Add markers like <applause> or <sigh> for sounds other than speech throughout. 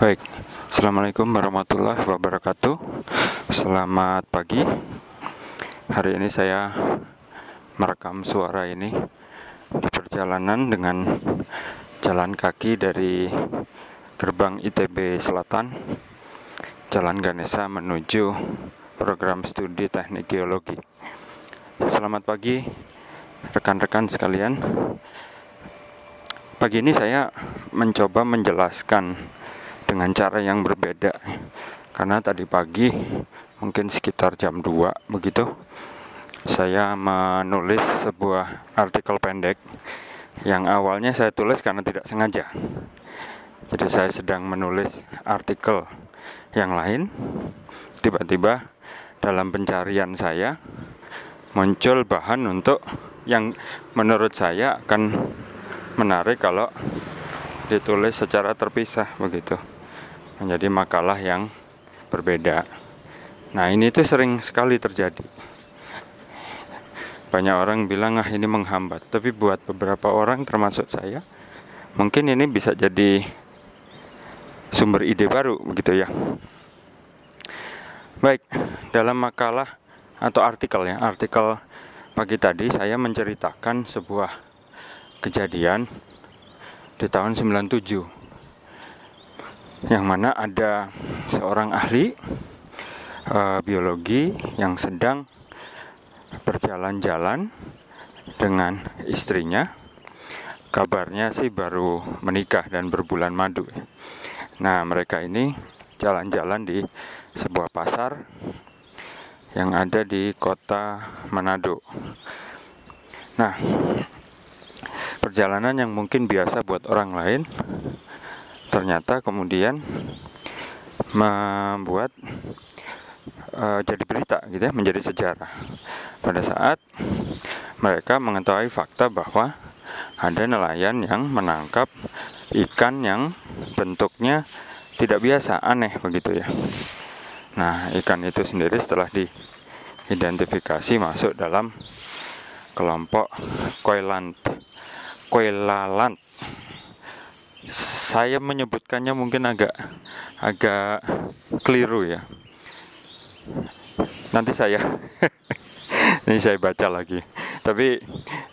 Baik, Assalamualaikum warahmatullahi wabarakatuh. Selamat pagi. Hari ini saya merekam suara ini Di perjalanan dengan jalan kaki dari gerbang ITB Selatan Jalan Ganesa menuju program studi teknik geologi. Selamat pagi rekan-rekan sekalian. Pagi ini saya mencoba menjelaskan dengan cara yang berbeda. Karena tadi pagi mungkin sekitar jam 2 begitu saya menulis sebuah artikel pendek yang awalnya saya tulis karena tidak sengaja. Jadi saya sedang menulis artikel yang lain. Tiba-tiba dalam pencarian saya muncul bahan untuk yang menurut saya akan menarik kalau ditulis secara terpisah begitu menjadi makalah yang berbeda. Nah, ini tuh sering sekali terjadi. Banyak orang bilang ah ini menghambat, tapi buat beberapa orang termasuk saya, mungkin ini bisa jadi sumber ide baru begitu ya. Baik, dalam makalah atau artikel ya, artikel pagi tadi saya menceritakan sebuah kejadian di tahun 97 yang mana ada seorang ahli uh, biologi yang sedang berjalan-jalan dengan istrinya. Kabarnya sih baru menikah dan berbulan madu. Nah, mereka ini jalan-jalan di sebuah pasar yang ada di kota Manado. Nah, perjalanan yang mungkin biasa buat orang lain ternyata kemudian membuat uh, jadi berita gitu ya menjadi sejarah. Pada saat mereka mengetahui fakta bahwa ada nelayan yang menangkap ikan yang bentuknya tidak biasa aneh begitu ya. Nah ikan itu sendiri setelah diidentifikasi masuk dalam kelompok koilant koilalant saya menyebutkannya mungkin agak agak keliru ya. Nanti saya <laughs> ini saya baca lagi. Tapi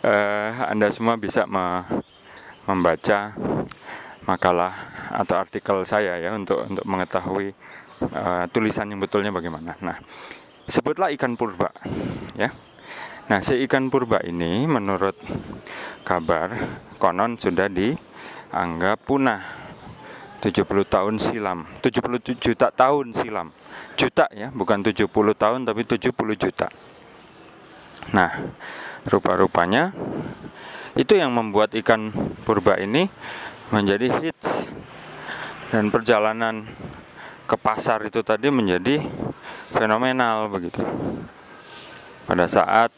uh, Anda semua bisa me membaca makalah atau artikel saya ya untuk untuk mengetahui uh, tulisan yang betulnya bagaimana. Nah, sebutlah ikan purba ya. Nah, si ikan purba ini menurut kabar konon sudah di anggap punah. 70 tahun silam. 70 juta tahun silam. Juta ya bukan 70 tahun tapi 70 juta. Nah rupa-rupanya itu yang membuat ikan purba ini menjadi hits. Dan perjalanan ke pasar itu tadi menjadi fenomenal begitu. Pada saat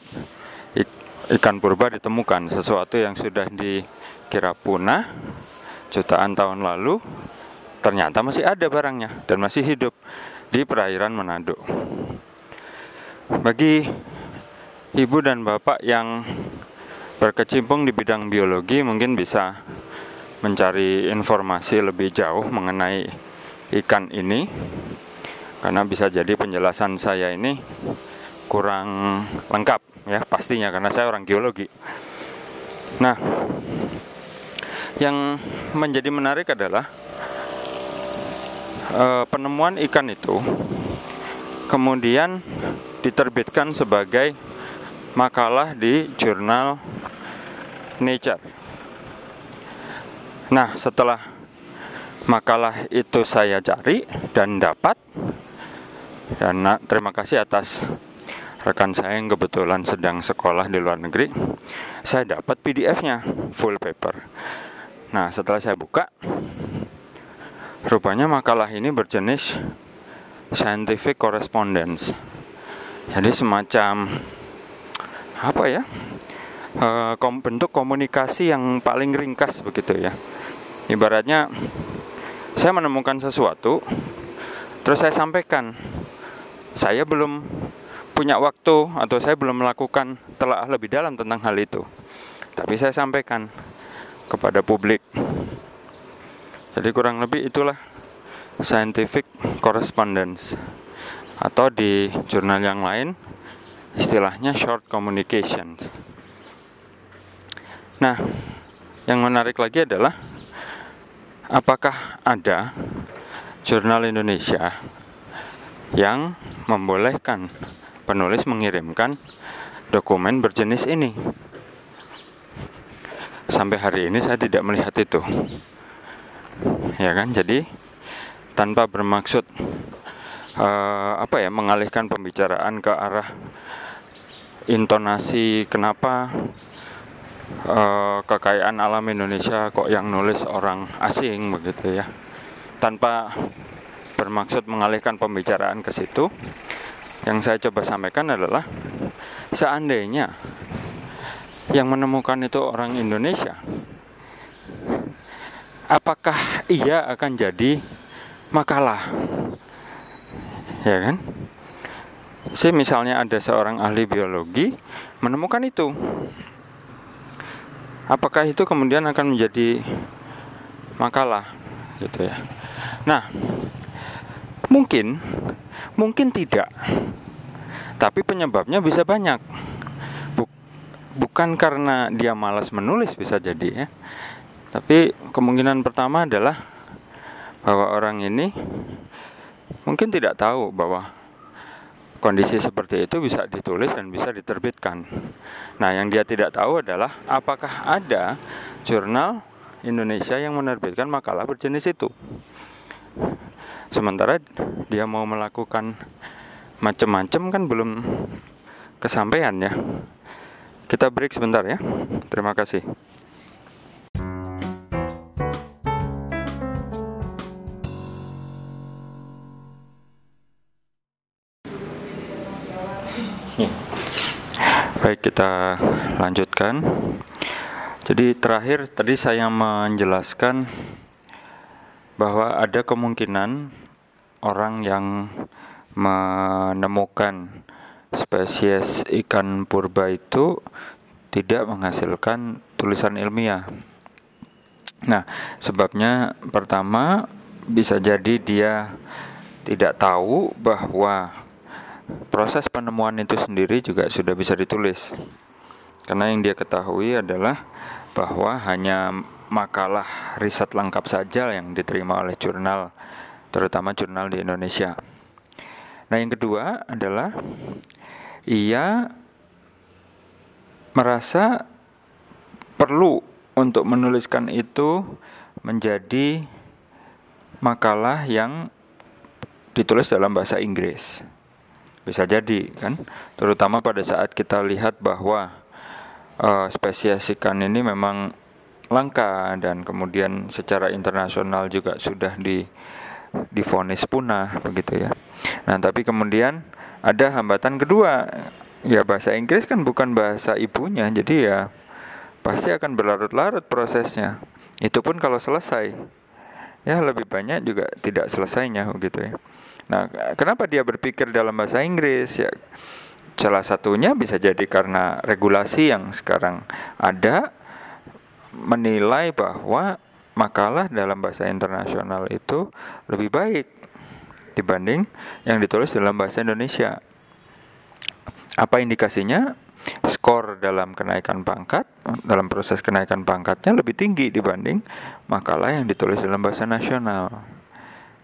ikan purba ditemukan sesuatu yang sudah dikira punah jutaan tahun lalu ternyata masih ada barangnya dan masih hidup di perairan Manado. Bagi ibu dan bapak yang berkecimpung di bidang biologi mungkin bisa mencari informasi lebih jauh mengenai ikan ini karena bisa jadi penjelasan saya ini kurang lengkap ya pastinya karena saya orang geologi. Nah, yang menjadi menarik adalah uh, penemuan ikan itu kemudian diterbitkan sebagai makalah di jurnal Nature. Nah, setelah makalah itu saya cari dan dapat dan nah, terima kasih atas rekan saya yang kebetulan sedang sekolah di luar negeri saya dapat PDF-nya full paper Nah, setelah saya buka, rupanya makalah ini berjenis scientific correspondence. Jadi semacam apa ya? E, kom bentuk komunikasi yang paling ringkas begitu ya. Ibaratnya saya menemukan sesuatu, terus saya sampaikan. Saya belum punya waktu atau saya belum melakukan telah lebih dalam tentang hal itu. Tapi saya sampaikan kepada publik. Jadi kurang lebih itulah scientific correspondence atau di jurnal yang lain istilahnya short communications. Nah, yang menarik lagi adalah apakah ada jurnal Indonesia yang membolehkan penulis mengirimkan dokumen berjenis ini. Sampai hari ini saya tidak melihat itu. Ya kan? Jadi tanpa bermaksud uh, apa ya mengalihkan pembicaraan ke arah intonasi kenapa uh, kekayaan alam Indonesia kok yang nulis orang asing begitu ya tanpa bermaksud mengalihkan pembicaraan ke situ yang saya coba sampaikan adalah seandainya yang menemukan itu orang Indonesia apakah ia akan jadi makalah ya kan? Si misalnya ada seorang ahli biologi menemukan itu, apakah itu kemudian akan menjadi makalah, gitu ya? Nah, mungkin, mungkin tidak, tapi penyebabnya bisa banyak. Bukan karena dia malas menulis bisa jadi ya, tapi kemungkinan pertama adalah bahwa orang ini mungkin tidak tahu bahwa kondisi seperti itu bisa ditulis dan bisa diterbitkan. Nah, yang dia tidak tahu adalah apakah ada jurnal Indonesia yang menerbitkan makalah berjenis itu. Sementara dia mau melakukan macam-macam kan belum kesampaian ya. Kita break sebentar ya. Terima kasih. Baik, kita lanjutkan. Jadi terakhir tadi saya menjelaskan bahwa ada kemungkinan orang yang menemukan spesies ikan purba itu tidak menghasilkan tulisan ilmiah. Nah, sebabnya pertama bisa jadi dia tidak tahu bahwa proses penemuan itu sendiri juga sudah bisa ditulis. Karena yang dia ketahui adalah bahwa hanya makalah riset lengkap saja yang diterima oleh jurnal, terutama jurnal di Indonesia. Nah, yang kedua adalah ia merasa perlu untuk menuliskan itu menjadi makalah yang ditulis dalam bahasa Inggris. Bisa jadi kan, terutama pada saat kita lihat bahwa uh, spesies ikan ini memang langka dan kemudian secara internasional juga sudah di difonis punah begitu ya. Nah, tapi kemudian ada hambatan kedua. Ya bahasa Inggris kan bukan bahasa ibunya, jadi ya pasti akan berlarut-larut prosesnya. Itu pun kalau selesai. Ya lebih banyak juga tidak selesainya begitu ya. Nah, kenapa dia berpikir dalam bahasa Inggris? Ya, salah satunya bisa jadi karena regulasi yang sekarang ada menilai bahwa makalah dalam bahasa internasional itu lebih baik dibanding yang ditulis dalam bahasa Indonesia. Apa indikasinya? Skor dalam kenaikan pangkat, dalam proses kenaikan pangkatnya lebih tinggi dibanding makalah yang ditulis dalam bahasa nasional.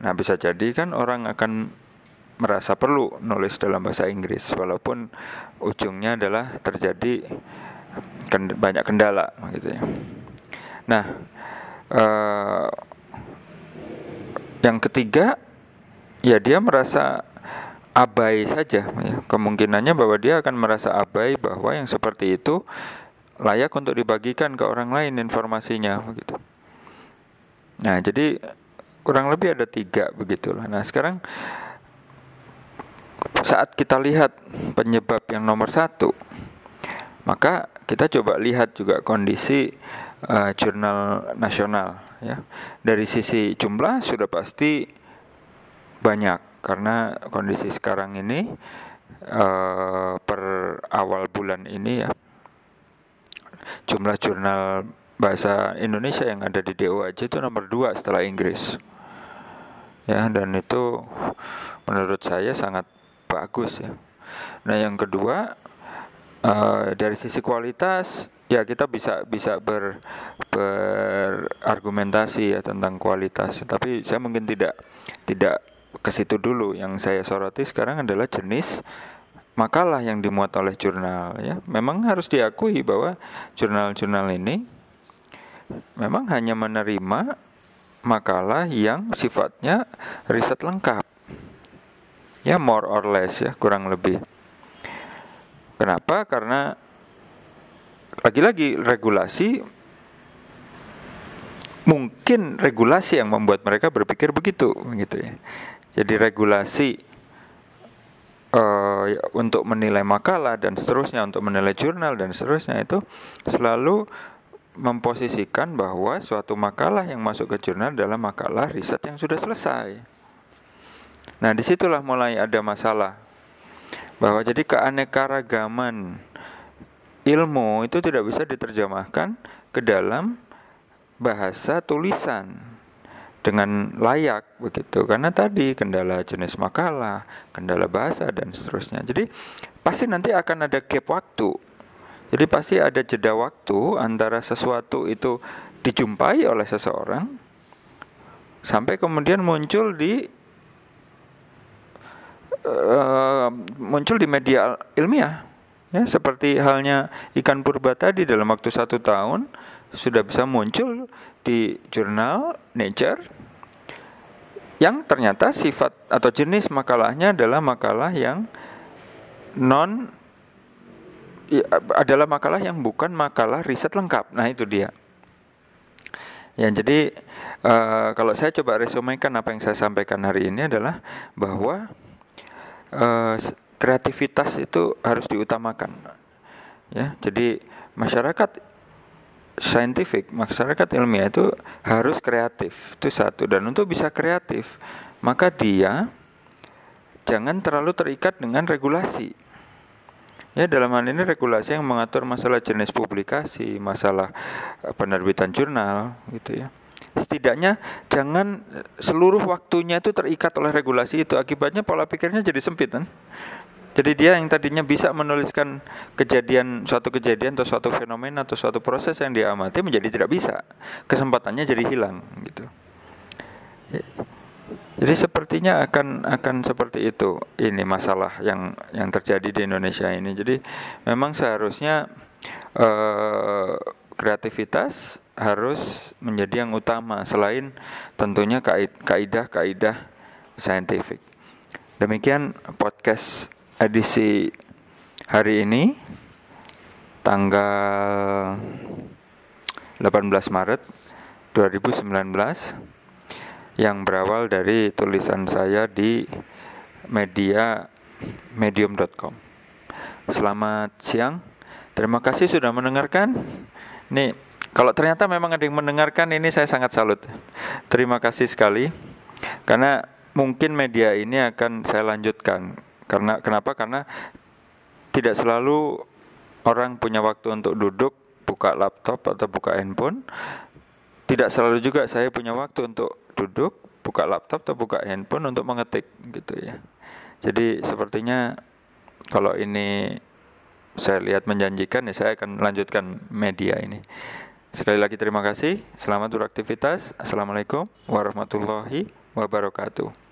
Nah, bisa jadi kan orang akan merasa perlu nulis dalam bahasa Inggris walaupun ujungnya adalah terjadi kend banyak kendala gitu ya. Nah, uh, yang ketiga ya dia merasa abai saja ya. Kemungkinannya bahwa dia akan merasa abai bahwa yang seperti itu layak untuk dibagikan ke orang lain informasinya begitu. Nah, jadi kurang lebih ada tiga begitulah. Nah sekarang saat kita lihat penyebab yang nomor satu, maka kita coba lihat juga kondisi uh, jurnal nasional ya. Dari sisi jumlah sudah pasti banyak. Karena kondisi sekarang ini uh, per awal bulan ini ya jumlah jurnal bahasa Indonesia yang ada di DO aja itu nomor dua setelah Inggris. Ya dan itu menurut saya sangat bagus ya. Nah yang kedua uh, dari sisi kualitas ya kita bisa bisa ber berargumentasi ya tentang kualitas. Tapi saya mungkin tidak tidak ke situ dulu. Yang saya soroti sekarang adalah jenis makalah yang dimuat oleh jurnal ya. Memang harus diakui bahwa jurnal-jurnal ini memang hanya menerima makalah yang sifatnya riset lengkap. Ya more or less ya kurang lebih. Kenapa? Karena lagi-lagi regulasi mungkin regulasi yang membuat mereka berpikir begitu gitu ya. Jadi regulasi uh, untuk menilai makalah dan seterusnya untuk menilai jurnal dan seterusnya itu selalu memposisikan bahwa suatu makalah yang masuk ke jurnal adalah makalah riset yang sudah selesai. Nah, di situlah mulai ada masalah bahwa jadi keanekaragaman ilmu itu tidak bisa diterjemahkan ke dalam bahasa tulisan dengan layak begitu karena tadi kendala jenis makalah, kendala bahasa dan seterusnya. Jadi pasti nanti akan ada gap waktu. Jadi pasti ada jeda waktu antara sesuatu itu dijumpai oleh seseorang sampai kemudian muncul di uh, muncul di media ilmiah Ya, seperti halnya ikan purba tadi dalam waktu satu tahun sudah bisa muncul di jurnal Nature yang ternyata sifat atau jenis makalahnya adalah makalah yang non ya, adalah makalah yang bukan makalah riset lengkap. Nah itu dia. Ya jadi uh, kalau saya coba resumekan apa yang saya sampaikan hari ini adalah bahwa uh, kreativitas itu harus diutamakan. Ya, jadi masyarakat saintifik, masyarakat ilmiah itu harus kreatif. Itu satu dan untuk bisa kreatif, maka dia jangan terlalu terikat dengan regulasi. Ya, dalam hal ini regulasi yang mengatur masalah jenis publikasi, masalah eh, penerbitan jurnal gitu ya setidaknya jangan seluruh waktunya itu terikat oleh regulasi itu akibatnya pola pikirnya jadi sempit kan jadi dia yang tadinya bisa menuliskan kejadian suatu kejadian atau suatu fenomena atau suatu proses yang dia amati menjadi tidak bisa. Kesempatannya jadi hilang gitu. Jadi sepertinya akan akan seperti itu ini masalah yang yang terjadi di Indonesia ini. Jadi memang seharusnya eh, kreativitas harus menjadi yang utama selain tentunya kaidah-kaidah saintifik. Demikian podcast edisi hari ini tanggal 18 Maret 2019 yang berawal dari tulisan saya di media medium.com. Selamat siang. Terima kasih sudah mendengarkan. Nih, kalau ternyata memang ada yang mendengarkan ini saya sangat salut. Terima kasih sekali. Karena mungkin media ini akan saya lanjutkan karena kenapa? Karena tidak selalu orang punya waktu untuk duduk buka laptop atau buka handphone. Tidak selalu juga saya punya waktu untuk duduk buka laptop atau buka handphone untuk mengetik gitu ya. Jadi sepertinya kalau ini saya lihat menjanjikan ya saya akan melanjutkan media ini. Sekali lagi terima kasih. Selamat beraktivitas. Assalamualaikum warahmatullahi wabarakatuh.